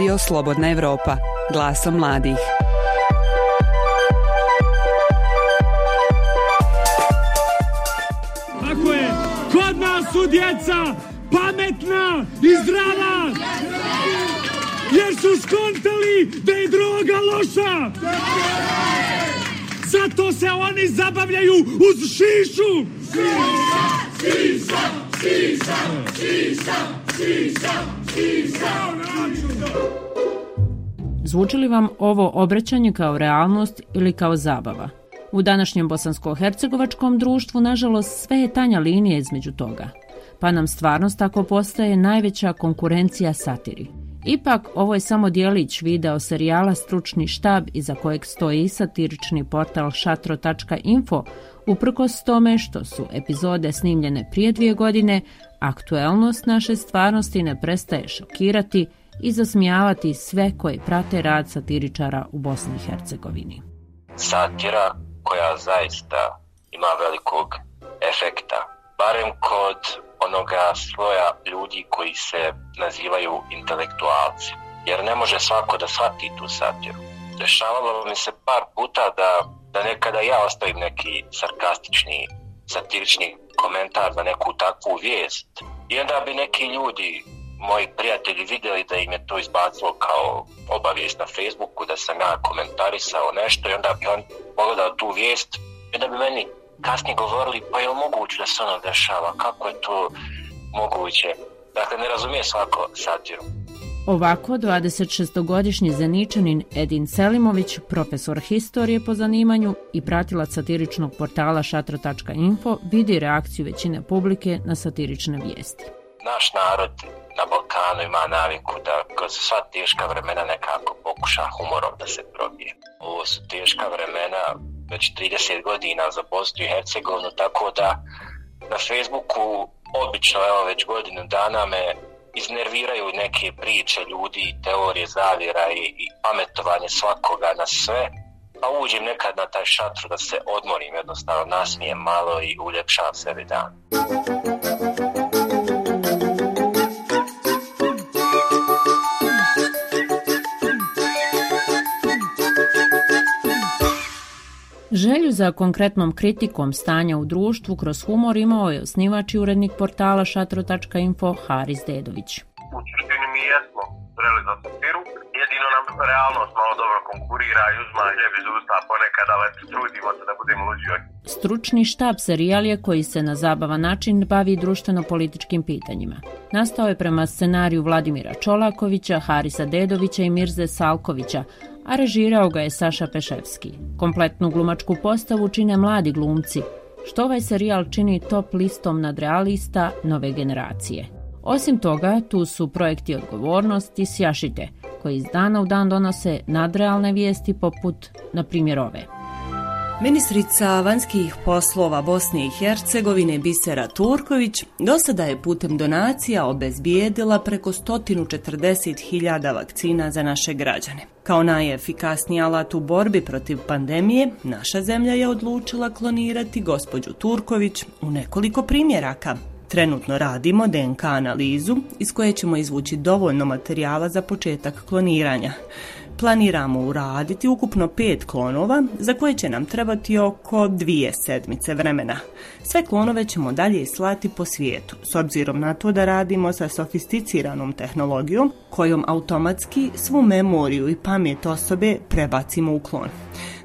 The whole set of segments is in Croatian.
Radio Slobodna Evropa, glasom mladih. Tako je, kod nas su djeca pametna i zdrava, jer su skontali da je droga loša. Zato se oni zabavljaju uz šišu. Šiša, šiša, šiša, šiša, šiša, Zvuči li vam ovo obraćanje kao realnost ili kao zabava? U današnjem bosansko-hercegovačkom društvu, nažalost, sve je tanja linija između toga, pa nam stvarnost tako postaje najveća konkurencija satiri. Ipak, ovo je samo dijelić video serijala Stručni štab iza kojeg stoji satirični portal šatro.info, uprkos tome što su epizode snimljene prije dvije godine, aktuelnost naše stvarnosti ne prestaje šokirati i zasmijavati sve koji prate rad satiričara u Bosni i Hercegovini. Satira koja zaista ima velikog efekta, barem kod onoga sloja ljudi koji se nazivaju intelektualci. Jer ne može svako da shvati tu satiru. Dešavalo mi se par puta da, da nekada ja ostavim neki sarkastični, satirični komentar na neku takvu vijest. I onda bi neki ljudi, moji prijatelji, vidjeli da im je to izbacilo kao obavijest na Facebooku, da sam ja komentarisao nešto i onda bi on pogledao tu vijest i onda bi meni kasnije govorili pa je li moguće da se ono dešava, kako je to moguće. Dakle, ne razumije svako satiru. Ovako, 26-godišnji zeničanin Edin Selimović, profesor historije po zanimanju i pratilac satiričnog portala šatro.info, vidi reakciju većine publike na satirične vijesti. Naš narod na Balkanu ima naviku da kroz sva teška vremena nekako pokuša humorom da se probije. Ovo su teška vremena već 30 godina za Bosnu i Hercegovinu, tako da na Facebooku obično, evo već godinu dana me iznerviraju neke priče ljudi, teorije zavjera i, i pametovanje svakoga na sve, pa uđem nekad na taj šatru da se odmorim, jednostavno nasmijem malo i uljepšavam sebi dan. Želju za konkretnom kritikom stanja u društvu kroz humor imao je osnivač i urednik portala šatro.info Haris Dedović. U suštini mi jesmo zreli za satiru, jedino nam realnost malo dobro konkurira i uzma ljebi iz usta ponekad, ali trudimo se da budemo luđi Stručni štab serijal je koji se na zabavan način bavi društveno-političkim pitanjima. Nastao je prema scenariju Vladimira Čolakovića, Harisa Dedovića i Mirze Salkovića, a režirao ga je Saša Peševski. Kompletnu glumačku postavu čine mladi glumci, što ovaj serijal čini top listom nadrealista nove generacije. Osim toga, tu su projekti Odgovornost i Sjašite, koji iz dana u dan donose nadrealne vijesti poput, na primjer, ove. Ministrica vanjskih poslova Bosne i Hercegovine Bisera Turković do sada je putem donacija obezbijedila preko 140.000 vakcina za naše građane. Kao najefikasniji alat u borbi protiv pandemije, naša zemlja je odlučila klonirati gospođu Turković u nekoliko primjeraka. Trenutno radimo DNK analizu iz koje ćemo izvući dovoljno materijala za početak kloniranja planiramo uraditi ukupno pet klonova za koje će nam trebati oko dvije sedmice vremena. Sve klonove ćemo dalje slati po svijetu, s obzirom na to da radimo sa sofisticiranom tehnologijom kojom automatski svu memoriju i pamet osobe prebacimo u klon.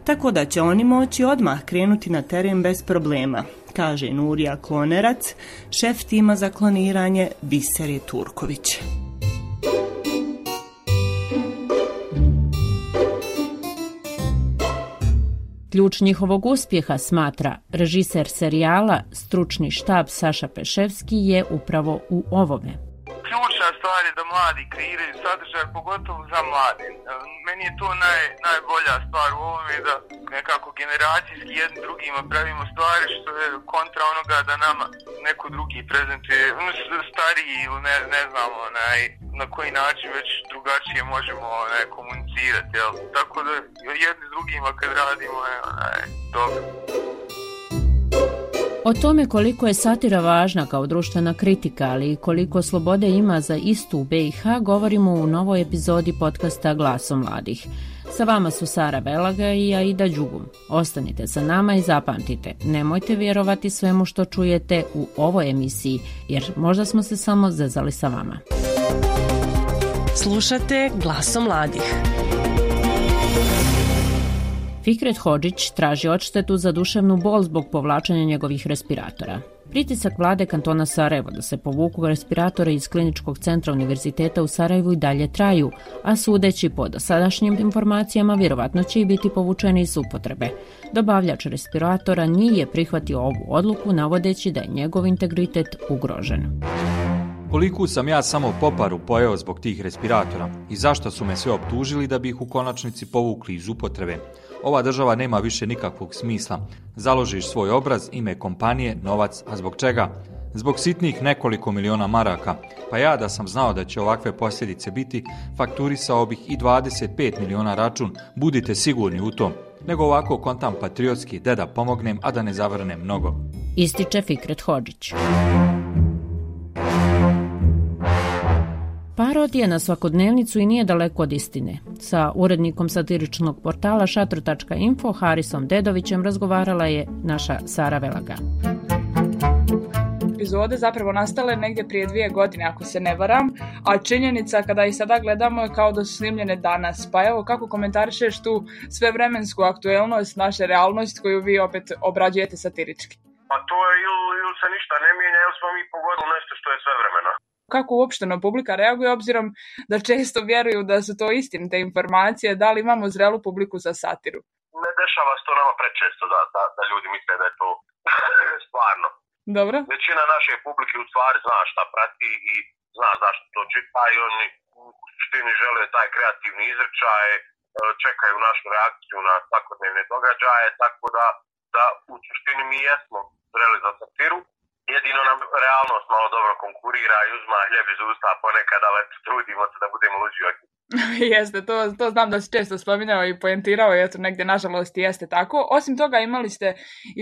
Tako da će oni moći odmah krenuti na teren bez problema, kaže Nurija Klonerac, šef tima za kloniranje Biseri Turković. Ključ njihovog uspjeha, smatra režiser serijala, stručni štab Saša Peševski, je upravo u ovome. Ključna stvar je da mladi kreiraju sadržaj, pogotovo za mladi. Meni je to naj, najbolja stvar u ovome da nekako generacijski jedni drugima pravimo stvari što je kontra onoga da nama neko drugi prezentuje stariji ili ne, ne znam onaj, na koji način već drugačije možemo onaj, komunicirati. Jel? Tako da jedni s drugima kad radimo je onaj, dobro. O tome koliko je satira važna kao društvena kritika, ali i koliko slobode ima za istu u BiH, govorimo u novoj epizodi podcasta Glasom mladih. Sa vama su Sara Velaga i Aida Đugum. Ostanite sa nama i zapamtite, nemojte vjerovati svemu što čujete u ovoj emisiji, jer možda smo se samo zezali sa vama. Slušate Glasom mladih. Fikret Hođić traži odštetu za duševnu bol zbog povlačenja njegovih respiratora. Pritisak vlade kantona Sarajevo da se povuku respiratore iz kliničkog centra univerziteta u Sarajevu i dalje traju, a sudeći po dosadašnjim informacijama vjerovatno će i biti povučeni iz upotrebe. Dobavljač respiratora nije prihvatio ovu odluku navodeći da je njegov integritet ugrožen. Koliku sam ja samo poparu pojeo zbog tih respiratora i zašto su me sve optužili da bi ih u konačnici povukli iz upotrebe. Ova država nema više nikakvog smisla. Založiš svoj obraz, ime kompanije, novac, a zbog čega? Zbog sitnih nekoliko miliona maraka. Pa ja da sam znao da će ovakve posljedice biti, fakturisao bih i 25 miliona račun, budite sigurni u tom. Nego ovako kontam patriotski, da da pomognem, a da ne zavrnem mnogo. Ističe Fikret Hođić. Parodija na svakodnevnicu i nije daleko od istine. Sa urednikom satiričnog portala šatro.info Harisom Dedovićem razgovarala je naša Sara Velaga. Epizode zapravo nastale negdje prije dvije godine, ako se ne varam, a činjenica kada ih sada gledamo je kao da su snimljene danas. Pa evo, kako komentarišeš tu svevremensku aktuelnost, naše realnost koju vi opet obrađujete satirički? Pa to je ili, ili se ništa ne mijenja ili smo mi pogodili nešto što je sve vremena kako uopšteno publika reaguje obzirom da često vjeruju da su to istinite informacije, da li imamo zrelu publiku za satiru? Ne dešava se to nama prečesto da, da, da ljudi misle da je to stvarno. Dobro. Većina naše publike u stvari zna šta prati i zna zašto to čita i oni u suštini žele taj kreativni izrečaj, e, čekaju našu reakciju na svakodnevne događaje, tako da, da u suštini mi jesmo zreli za satiru, jedino nam realnost malo dobro konkurira i uzma hljeb iz usta ponekad, ali trudimo se da budemo luđi od Jeste, to, to znam da si često spominjao i poentirao i eto negdje nažalost jeste tako. Osim toga imali ste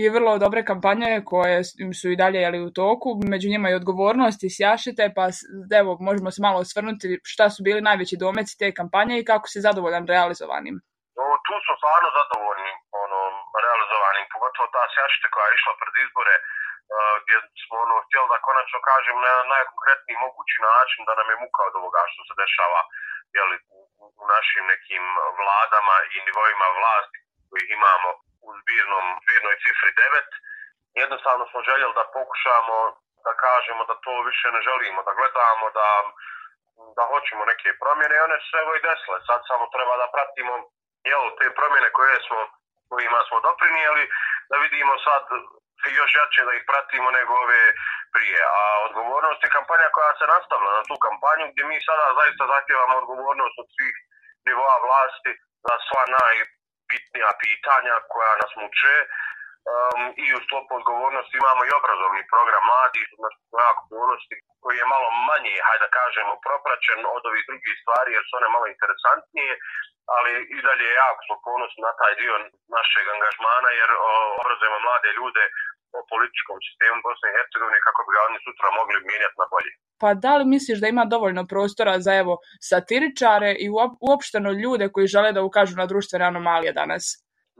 i vrlo dobre kampanje koje su i dalje jeli, u toku, među njima i odgovornost i sjašite, pa evo možemo se malo osvrnuti šta su bili najveći domeci te kampanje i kako si zadovoljan realizovanim. O, tu su stvarno zadovoljni ono, realizovanim, pogotovo ta sjašite koja je išla pred izbore, gdje smo ono, htjeli da konačno kažem na najkonkretniji mogući način da nam je muka od ovoga što se dešava jeli, u, u našim nekim vladama i nivoima vlasti koji imamo u zbirnom, zbirnoj cifri 9. Jednostavno smo željeli da pokušamo da kažemo da to više ne želimo, da gledamo, da, da hoćemo neke promjene i one su evo i desile. Sad samo treba da pratimo jel, te promjene koje smo, kojima smo doprinijeli, da vidimo sad još jače da ih pratimo nego ove prije. A odgovornost je kampanja koja se nastavlja na tu kampanju gdje mi sada zaista zahtjevamo odgovornost od svih nivoa vlasti za sva najbitnija pitanja koja nas muče um, i u sklopu odgovornosti imamo i obrazovni program mladih, znači odgovornosti koji je malo manje, hajde da kažemo, propraćen od ovih drugih stvari jer su one malo interesantnije, ali i dalje jako smo ponosni na taj dio našeg angažmana jer obrazujemo mlade ljude o političkom sistemu Bosne i Hercegovine kako bi ga oni sutra mogli mijenjati na bolje. Pa da li misliš da ima dovoljno prostora za evo satiričare i uopšteno ljude koji žele da ukažu na društvene anomalije danas?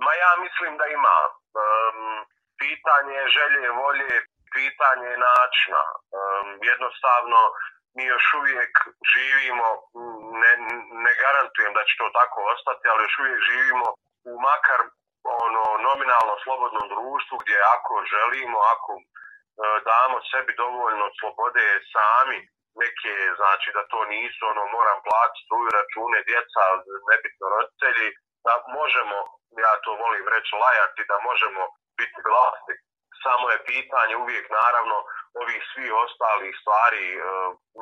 Ma ja mislim da ima. Um, pitanje želje, volje, pitanje načina. Um, jednostavno mi još uvijek živimo, ne, ne garantujem da će to tako ostati, ali još uvijek živimo u makar ono nominalno slobodnom društvu gdje ako želimo, ako e, damo sebi dovoljno slobode sami neke, znači da to nisu ono moram platiti struju račune djeca, nebitno roditelji, da možemo, ja to volim reći lajati, da možemo biti vlasnik. Samo je pitanje uvijek naravno ovih svi ostalih stvari, e,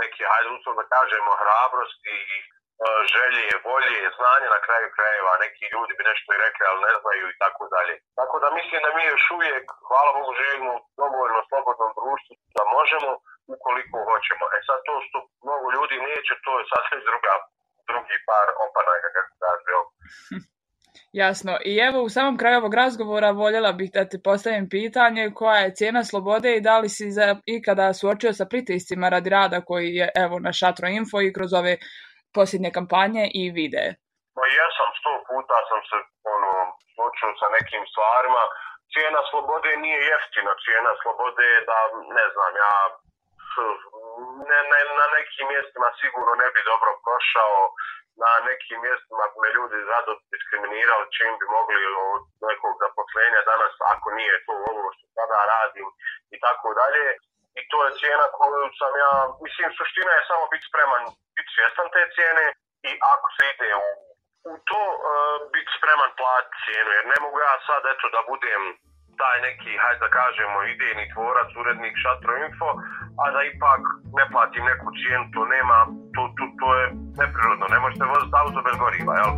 neke, hajde da kažemo, hrabrosti i želje, volje, znanje na kraju krajeva, neki ljudi bi nešto i rekli, ali ne znaju i tako dalje. Tako da mislim da mi još uvijek, hvala Bogu, živimo u dovoljno slobodnom društvu da možemo ukoliko hoćemo. E sad to što mnogo ljudi neće, to je sasvim druga, drugi par opanaka, kako kaže. Jasno. I evo u samom kraju ovog razgovora voljela bih da ti postavim pitanje koja je cijena slobode i da li si za, ikada suočio sa pritiscima radi rada koji je evo na Šatro Info i kroz ove posljednje kampanje i videe. Pa jesam, sto puta sam se ono, suočio sa nekim stvarima. Cijena slobode nije jeftina, cijena slobode je da, ne znam, ja ne, ne, na nekim mjestima sigurno ne bi dobro prošao, na nekim mjestima me ljudi rado diskriminirali čim bi mogli od nekog zaposlenja danas ako nije to ovo što sada radim i tako dalje. I to je cijena koju sam ja, mislim suština je samo biti spreman, biti svjestan te cijene i ako se ide u, u to, uh, biti spreman platiti cijenu jer ne mogu ja sad eto da budem taj neki, hajde da kažemo, idejni tvorac, urednik Šatro Info, a da ipak ne platim neku cijenu, to nema, to, to, to je neprirodno, ne možete voziti auto bez goriva, jel?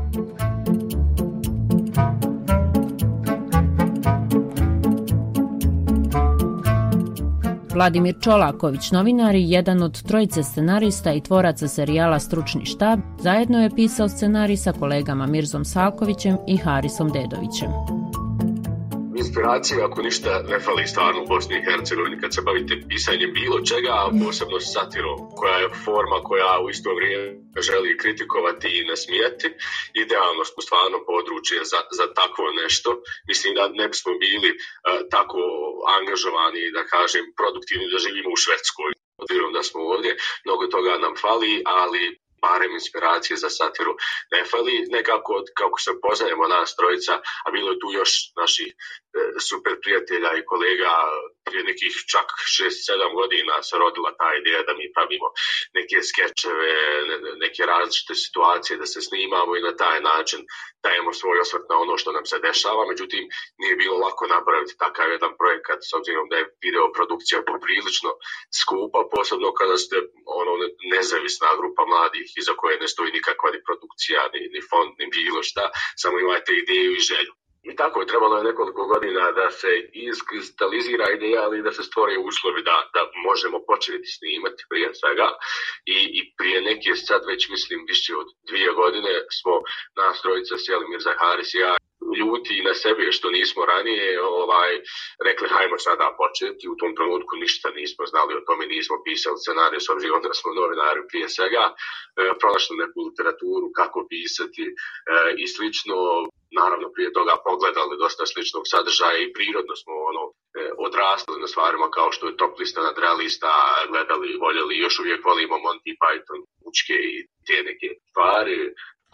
Vladimir Čolaković, novinar i jedan od trojice scenarista i tvoraca serijala Stručni štab, zajedno je pisao scenarij sa kolegama Mirzom Salkovićem i Harisom Dedovićem inspiracije, ako ništa ne fali stvarno u Bosni i Hercegovini kad se bavite pisanjem bilo čega, a posebno satirom, koja je forma koja u isto vrijeme želi kritikovati i nasmijati. Idealno smo stvarno područje za, za takvo nešto. Mislim da ne bismo bili uh, tako angažovani, da kažem, produktivni da živimo u Švedskoj obzirom da smo ovdje, mnogo toga nam fali, ali barem inspiracije za satiru ne fali. Nekako, kako se poznajemo nas trojica, a bilo je tu još naših e, super prijatelja i kolega prije nekih čak 6-7 godina se rodila ta ideja da mi pravimo neke skečeve, ne, neke različite situacije, da se snimamo i na taj način dajemo svoj osvrt na ono što nam se dešava. Međutim, nije bilo lako napraviti takav jedan projekat s obzirom da je video produkcija poprilično skupa, posebno kada ste ono nezavisna grupa mladih iza koje ne stoji nikakva ni produkcija, ni, ni fond, ni bilo šta, samo imate ideju i želju. I tako je trebalo nekoliko godina da se iskristalizira ideja, ali da se stvore uslovi da, da možemo početi snimati prije svega. I, I prije neke sad već mislim više od dvije godine smo nas trojica sjeli Mirza Haris i ja ljuti na sebe što nismo ranije ovaj, rekli hajmo sada početi. U tom trenutku ništa nismo znali o tome, nismo pisali scenariju s obzirom da smo novinari prije svega. E, pronašli neku literaturu, kako pisati e, i slično naravno prije toga pogledali dosta sličnog sadržaja i prirodno smo ono e, odrastali na stvarima kao što je top lista nadrealista, gledali, voljeli, još uvijek volimo Monty Python, učke i te neke stvari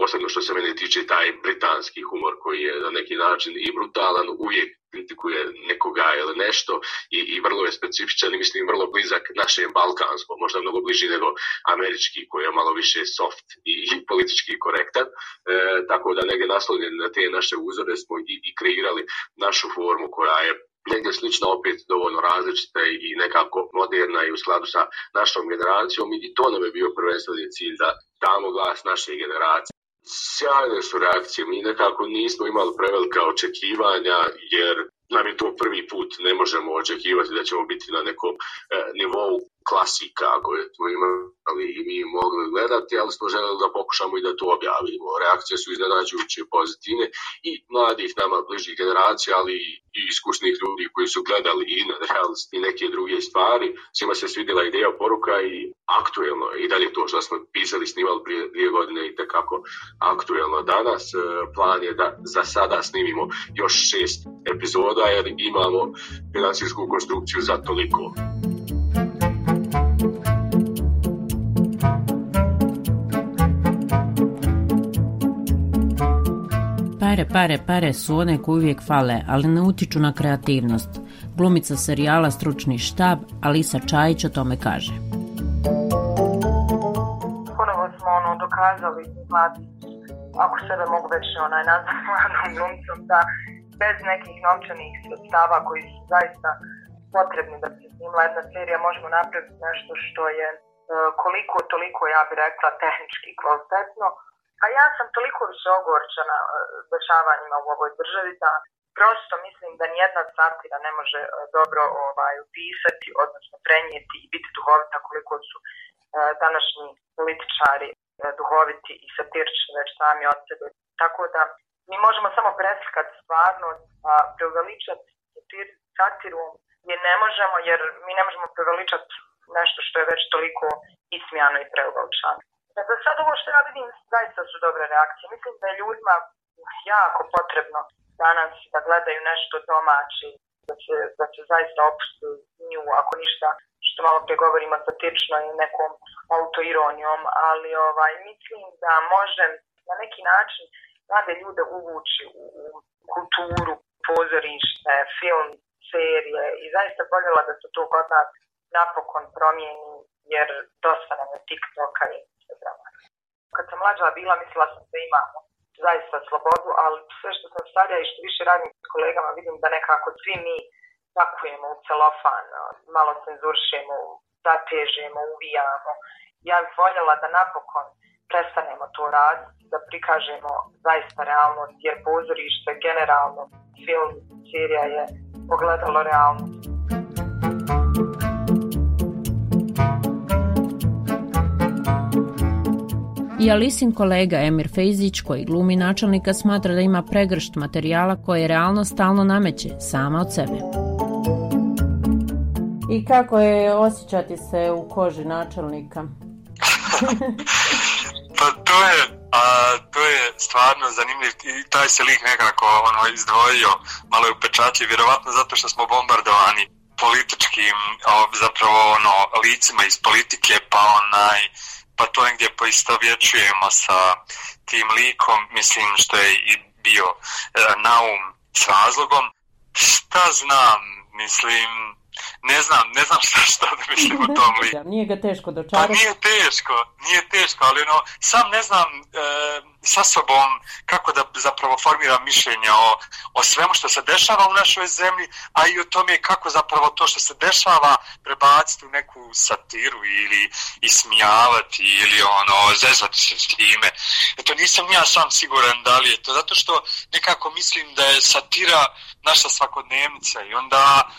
posebno što se mene tiče taj britanski humor koji je na neki način i brutalan, uvijek kritikuje nekoga ili nešto i, i vrlo je specifičan i mislim vrlo blizak našem balkanskom, možda mnogo bliži nego američki koji je malo više soft i, i politički korektan. E, tako da negdje naslonjeni na te naše uzore smo i, i kreirali našu formu koja je negdje slična opet dovoljno različita i nekako moderna i u skladu sa našom generacijom i to nam je bio prvenstveni cilj da damo glas naše generacije sjajne su reakcije. Mi nekako nismo imali prevelika očekivanja jer nam je to prvi put ne možemo očekivati da ćemo biti na nekom e, nivou klasika koje smo imali i mi mogli gledati, ali smo želeli da pokušamo i da to objavimo. Reakcije su iznenađujuće pozitivne i mladih nama bližih generacija, ali i iskusnih ljudi koji su gledali i na realnost i neke druge stvari. Svima se svidjela ideja poruka i aktuelno i dalje to što smo pisali, snimali prije dvije godine i tekako aktuelno danas. E, plan je da za sada snimimo još šest epizoda jer imamo finansijsku konstrukciju za toliko. Pare, pare, pare su one koje uvijek fale, ali ne utiču na kreativnost. Glumica serijala Stručni štab, Alisa Čajić o tome kaže. Ponovo smo ono dokazali mladi, ako sebe mogu već onaj nazvati mladom glumicom, da bez nekih novčanih sredstava koji su zaista potrebni da se snimla jedna serija možemo napraviti nešto što je e, koliko toliko ja bih rekla tehnički kvalitetno Pa ja sam toliko više ogorčena e, dešavanjima u ovoj državi da prosto mislim da nijedna satira ne može e, dobro ovaj, upisati, odnosno prenijeti i biti duhovita koliko su e, današnji političari duhoviti i satirični već sami od sebe. Tako da mi možemo samo preslikati stvarnost, a preuveličati satirom je ne možemo, jer mi ne možemo preveličati nešto što je već toliko ismijano i preuveličano. Dakle, sad ovo što ja vidim zaista su dobre reakcije. Mislim da je ljudima jako potrebno danas da gledaju nešto domaće, da se, da se zaista opustu nju, ako ništa što malo pregovorimo satirično i nekom autoironijom, ali ovaj, mislim da može na neki način mlade ljude uvući u kulturu, pozorište, film, serije i zaista voljela da se to kod nas napokon promijeni jer dosta nam je TikToka i Instagrama. Kad sam mlađa bila mislila sam da imamo zaista slobodu, ali sve što sam starija i što više radim s kolegama vidim da nekako svi mi pakujemo u celofan, malo cenzuršemo, zatežemo, uvijamo. Ja bih voljela da napokon prestanemo to raditi, da prikažemo zaista realnost, jer pozorište generalno, film, serija je pogledalo realnost. I Alisin kolega Emir Fejzić, koji glumi načelnika, smatra da ima pregršt materijala koje realnost stalno nameće, sama od sebe. I kako je osjećati se u koži načelnika? pa to je, a, to je stvarno zanimljiv i taj se lik nekako ono, izdvojio, malo je upečatljiv, vjerovatno zato što smo bombardovani političkim, zapravo ono, licima iz politike, pa onaj, pa to negdje poistovjećujemo sa tim likom, mislim što je i bio e, naum s razlogom. Šta znam, mislim, ne znam, ne znam šta, šta da mislim o tom liku. Nije ga teško dočarati. Pa nije teško, nije teško, ali ono, sam ne znam e, sa sobom kako da zapravo formiram mišljenje o, o svemu što se dešava u našoj zemlji, a i o tome kako zapravo to što se dešava prebaciti u neku satiru ili ismijavati ili ono, zezati se s time. Eto, nisam ja sam siguran da li je to, zato što nekako mislim da je satira naša svakodnevnica i onda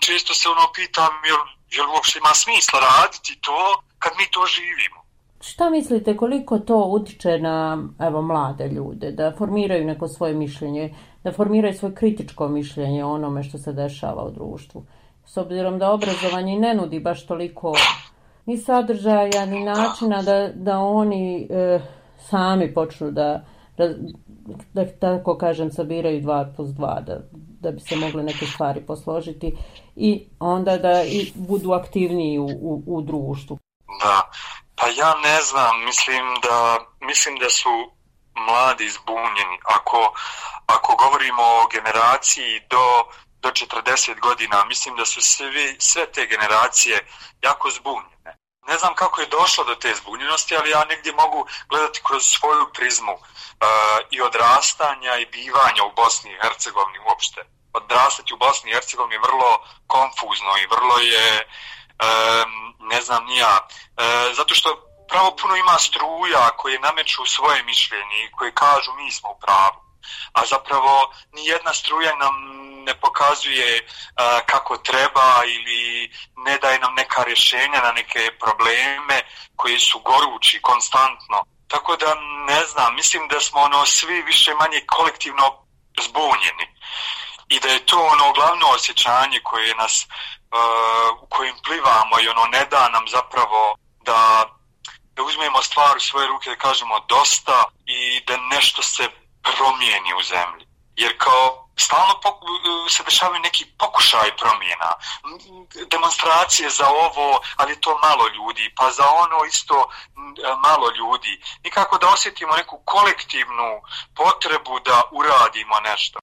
često se ono pitam jel, jel uopšte ima smisla raditi to kad mi to živimo. Šta mislite koliko to utiče na evo, mlade ljude, da formiraju neko svoje mišljenje, da formiraju svoje kritičko mišljenje o onome što se dešava u društvu? S obzirom da obrazovanje ne nudi baš toliko ni sadržaja, ni načina da, da oni e, sami počnu da, da, da, tako kažem, sabiraju dva plus dva, da, da bi se mogle neke stvari posložiti i onda da i budu aktivniji u, u, u društvu. Da, pa ja ne znam, mislim da, mislim da su mladi zbunjeni. Ako, ako govorimo o generaciji do, do 40 godina, mislim da su svi, sve te generacije jako zbunjene. Ne znam kako je došlo do te zbunjenosti, ali ja negdje mogu gledati kroz svoju prizmu uh, i odrastanja i bivanja u Bosni i Hercegovini uopšte. Odrastati u Bosni i Hercegovini je vrlo konfuzno i vrlo je, ne znam nija, uh, zato što pravo puno ima struja koje nameću svoje mišljenje i koje kažu mi smo u pravu. A zapravo ni jedna struja nam ne pokazuje uh, kako treba ili ne daje nam neka rješenja na neke probleme koji su gorući konstantno. Tako da ne znam, mislim da smo ono svi više manje kolektivno zbunjeni i da je to ono glavno osjećanje koje nas uh, kojim plivamo i ono ne da nam zapravo da da uzmemo stvar u svoje ruke da kažemo dosta i da nešto se promijeni u zemlji jer kao stalno se dešavaju neki pokušaj promjena, demonstracije za ovo, ali to malo ljudi, pa za ono isto malo ljudi. Nikako da osjetimo neku kolektivnu potrebu da uradimo nešto.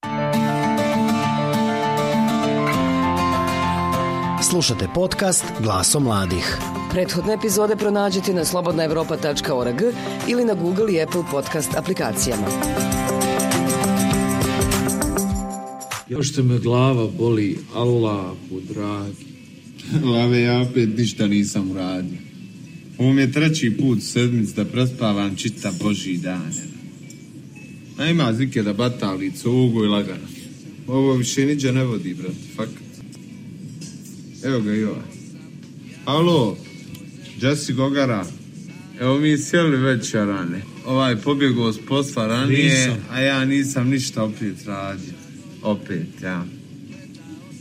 Slušate podcast Glaso mladih. Prethodne epizode pronađite na slobodnaevropa.org ili na Google i Apple podcast aplikacijama. Još se me glava boli, Allahu dragi. Lave, ja opet ništa nisam uradio. Ovo mi je treći put sedmic da prespavam čita Boži dan. A ima zike da batali cugu i lagano. Ovo više niđe ne vodi, brat, fakat. Evo ga i ovaj. Alo, Jesse Gogara, Evo mi sjeli već rane. Ovaj pobjegao s posla ranije, Nisam. a ja nisam ništa opet radio. Opet, ja.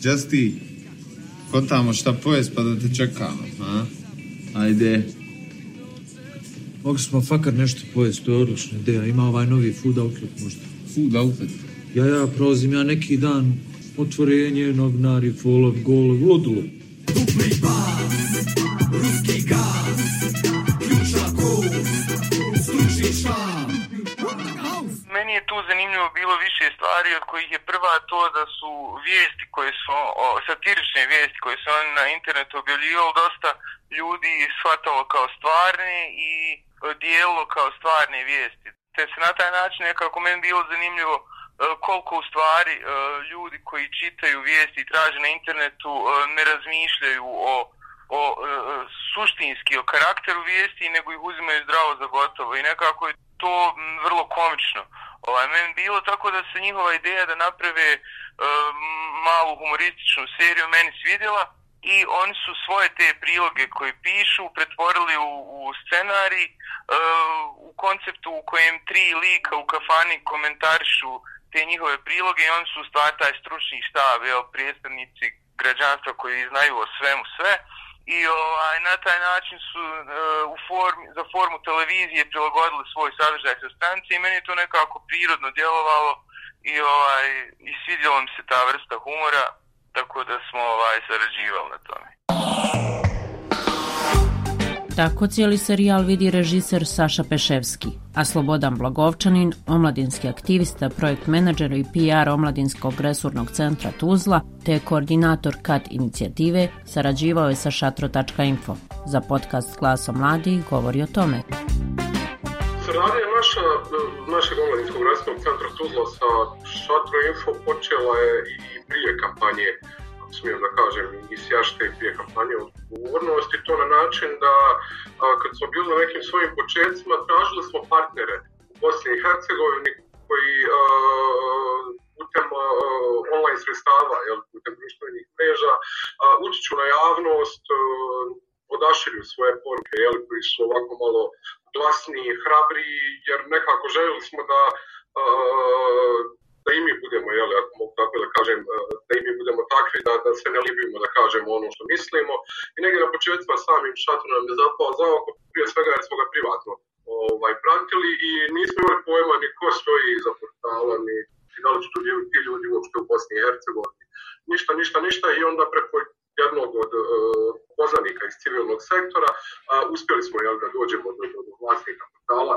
Justi, ko tamo šta pojest pa da te čekamo, a? Ajde. Mogli smo fakat nešto pojesti, to je odlična ideja. Ima ovaj novi food outlet možda. Food outlet? Ja, ja, prolazim ja neki dan otvorenje, novinari, folov, golov, ludilo. Tu zanimljivo bilo više stvari od kojih je prva to da su vijesti koje su, o, satirične vijesti koje su oni na internetu objavljivali dosta ljudi shvatalo kao stvarne i dijelilo kao stvarne vijesti. Te se na taj način nekako meni bilo zanimljivo e, koliko u stvari e, ljudi koji čitaju vijesti i traže na internetu e, ne razmišljaju o o e, suštinski o karakteru vijesti nego ih uzimaju zdravo za gotovo i nekako je to vrlo komično ovaj, meni bilo tako da se njihova ideja da naprave e, malu humorističnu seriju meni svidjela i oni su svoje te priloge koje pišu pretvorili u, u scenarij e, u konceptu u kojem tri lika u kafani komentarišu te njihove priloge i oni su stvari taj stručni štab, jel, predstavnici građanstva koji znaju o svemu sve i ovaj, na taj način su e, u formi, za formu televizije prilagodili svoj sadržaj sa stranice i meni je to nekako prirodno djelovalo i, ovaj, i svidjela mi se ta vrsta humora tako da smo ovaj, sarađivali na tome. Tako cijeli serijal vidi režiser Saša Peševski, a Slobodan Blagovčanin, omladinski aktivista, projekt menadžer i PR Omladinskog resurnog centra Tuzla, te koordinator KAT inicijative, sarađivao je sa šatro.info. Za podcast Glaso mladi govori o tome. Saradnja naša, našeg omladinskog resurnog centra Tuzla sa Šatro Info počela je i prije kampanje smijem da kažem, i i prije kampanje odgovornosti, to na način da a, kad smo bili na nekim svojim početcima, tražili smo partnere u Bosni i Hercegovini koji a, putem a, online sredstava, jel, putem društvenih mreža, utiču na javnost, odašilju svoje poruke, jel, koji su ovako malo glasniji, hrabri, jer nekako željeli smo da da i mi budemo, jel, ako mogu tako da kažem, e, da i mi budemo takvi, da, da se ne libimo da kažemo ono što mislimo. I negdje na početcima samim šatru nam je zapao za oko, prije svega jer smo ga privatno ovaj, pratili i nismo imali pojma ni ko stoji iza portala, ni da li su ti ljudi uopšte u Bosni i Hercegovini. Ništa, ništa, ništa i onda preko jednog od poznanika iz civilnog sektora uspjeli smo jel, da dođemo do, do, do vlasnika portala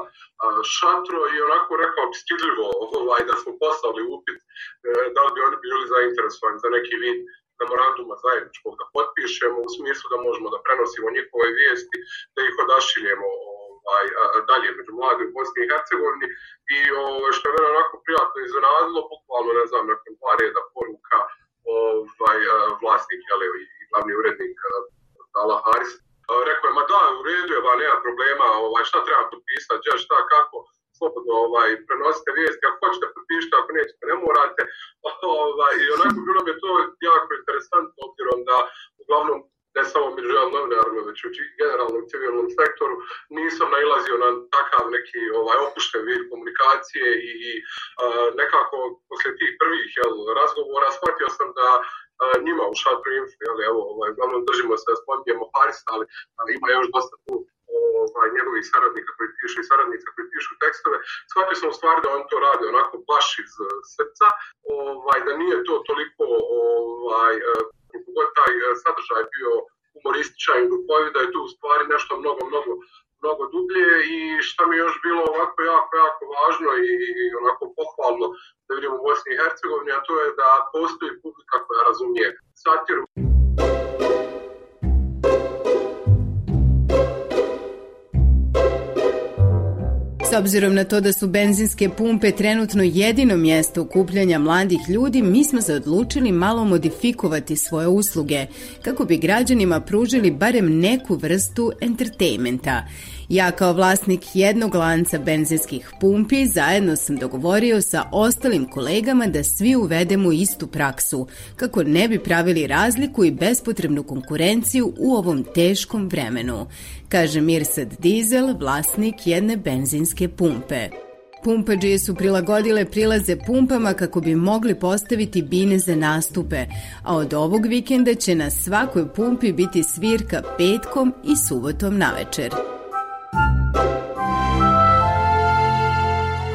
Šatro i onako rekao bi stidljivo ovaj, da smo poslali upit uh, da li bi oni bili zainteresovani za neki vid memoranduma zajedničkog da potpišemo u smislu da možemo da prenosimo njihove vijesti, da ih odašiljemo ovaj, dalje među mladi u Bosni i Hercegovini i ovaj, što je mene onako prijatno iznenadilo, bukvalno ne znam, nakon dva reda poruka ovaj, vlasnik jel, i glavni urednik portala Haris. Rekao je, ma da, u redu je, nema problema, ovaj, šta treba potpisati, šta, kako, slobodno ovaj, prenosite vijesti, ako hoćete potpišite, ako nećete, ne morate. Ovaj, I onako bilo mi je to jako interesantno, obzirom da uglavnom ne samo među novinarima, već u generalnom civilnom sektoru, nisam nailazio na takav neki ovaj, opušten vid komunikacije i, uh, nekako posle tih prvih jel, razgovora shvatio sam da njima u Šatru Info, jel, evo, ovaj, uglavnom držimo se spominjemo Harisa, ali uh, ima još dosta tu ovaj, njegovih saradnika koji pišu i saradnica koji pišu tekstove, shvatio sam u stvari da on to radi onako baš iz srca, ovaj, da nije to toliko ovaj, koliko god taj sadržaj bio humorističan i duhovit, da je tu u stvari nešto mnogo, mnogo, mnogo dublje i šta mi je još bilo ovako jako, jako važno i onako pohvalno da vidimo u Bosni i Hercegovini, a to je da postoji publika koja razumije satiru. S obzirom na to da su benzinske pumpe trenutno jedino mjesto okupljanja mladih ljudi, mi smo se odlučili malo modifikovati svoje usluge kako bi građanima pružili barem neku vrstu entertainmenta. Ja kao vlasnik jednog lanca benzinskih pumpi zajedno sam dogovorio sa ostalim kolegama da svi uvedemo istu praksu, kako ne bi pravili razliku i bespotrebnu konkurenciju u ovom teškom vremenu, kaže Mirsad Dizel, vlasnik jedne benzinske pumpe. Pumpađije su prilagodile prilaze pumpama kako bi mogli postaviti bine za nastupe, a od ovog vikenda će na svakoj pumpi biti svirka petkom i subotom na večer.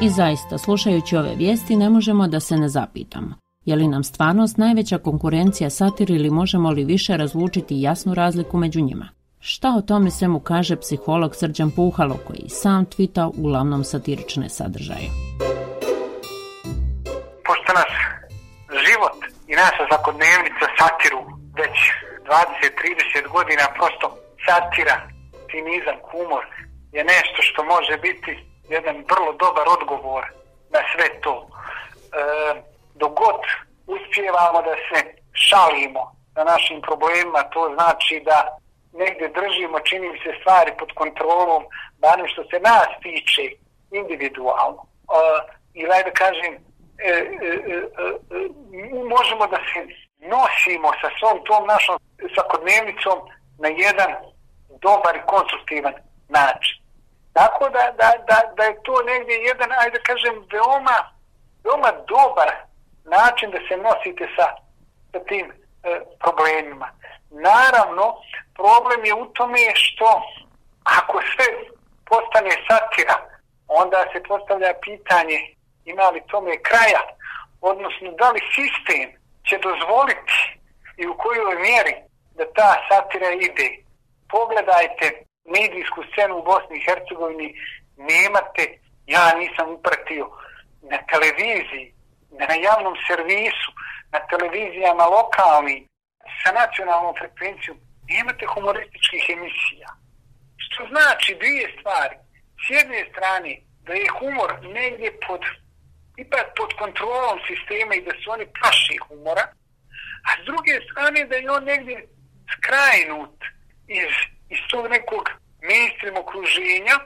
I zaista, slušajući ove vijesti, ne možemo da se ne zapitamo. Je li nam stvarnost najveća konkurencija satir ili možemo li više razlučiti jasnu razliku među njima? Šta o tome svemu kaže psiholog Srđan Puhalo koji sam tvita uglavnom satirične sadržaje? Pošto nas život i naša svakodnevnica satiru već 20-30 godina prosto satira, cinizam, humor je nešto što može biti jedan vrlo dobar odgovor na sve to. E, dogod uspijevamo da se šalimo na našim problemima, to znači da negdje držimo, čini mi se stvari pod kontrolom, barem što se nas tiče individualno. Uh, I da kažem, e, e, e, možemo da se nosimo sa svom tom našom svakodnevnicom na jedan dobar i konstruktivan način. Tako da, da, da, da je to negdje jedan, ajde kažem, veoma, veoma dobar način da se nosite sa, sa tim e, problemima. Naravno, problem je u tome što ako sve postane satira, onda se postavlja pitanje ima li tome kraja, odnosno da li sistem će dozvoliti i u kojoj mjeri da ta satira ide. Pogledajte medijsku scenu u Bosni i Hercegovini, nemate, ja nisam upratio, na televiziji, na javnom servisu, na televizijama lokalnim, sa nacionalnom frekvencijom, nemate humorističkih emisija. Što znači dvije stvari. S jedne strane, da je humor negdje pod, ipak pod kontrolom sistema i da su oni plaši humora, a s druge strane da je on negdje skrajnut iz, iz tog nekog mainstream okruženja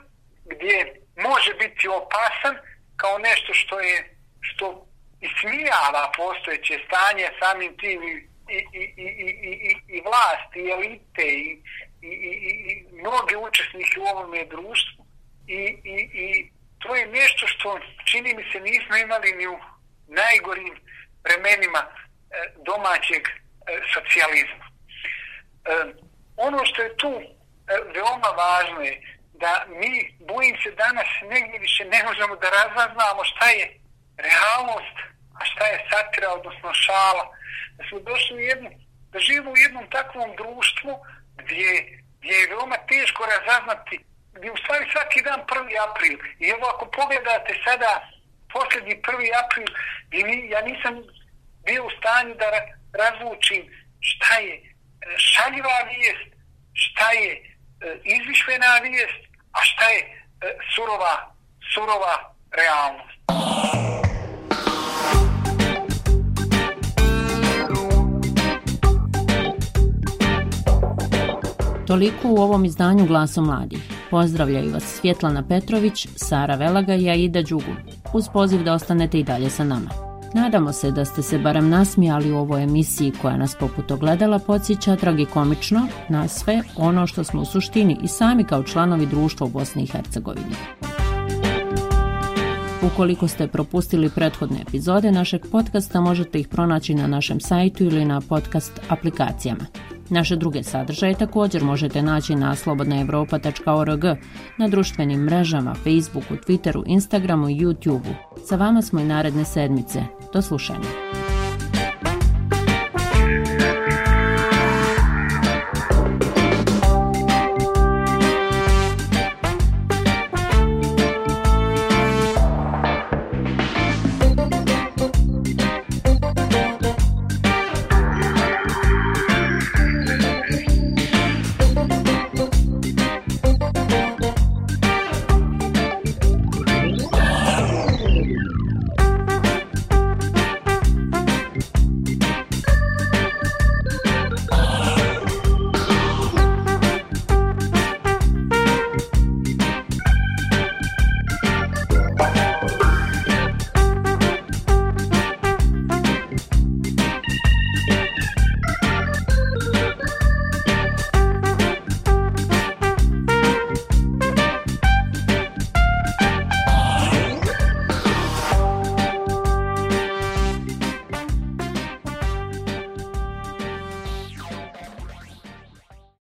gdje može biti opasan kao nešto što je što ismijava postojeće stanje samim tim i i, i, i, i, vlasti, i elite, i, i, i, i mnoge učesnike u ovome društvu. I, i, I to je nešto što čini mi se nismo imali ni u najgorim vremenima e, domaćeg e, socijalizma. E, ono što je tu veoma važno je da mi, bojim se danas, negdje više ne možemo da razaznamo šta je realnost, a šta je satira, odnosno šala, da smo došli u jednu, da živimo u jednom takvom društvu gdje, gdje je veoma teško razaznati, gdje u stvari svaki dan 1. april. I evo ako pogledate sada posljednji 1. april, ja nisam bio u stanju da razlučim šta je e, šaljiva vijest, šta je e, izvišljena vijest, a šta je e, surova, surova realnost. Toliko u ovom izdanju Glasom mladih. Pozdravljaju vas Svjetlana Petrović, Sara Velaga i Aida Đugu, uz poziv da ostanete i dalje sa nama. Nadamo se da ste se barem nasmijali u ovoj emisiji koja nas poput ogledala podsjeća tragikomično na sve ono što smo u suštini i sami kao članovi društva u Bosni i Hercegovini. Ukoliko ste propustili prethodne epizode našeg podcasta, možete ih pronaći na našem sajtu ili na podcast aplikacijama. Naše druge sadržaje također možete naći na slobodnaevropa.org, na društvenim mrežama, Facebooku, Twitteru, Instagramu i YouTubeu. Sa vama smo i naredne sedmice. Do slušanja.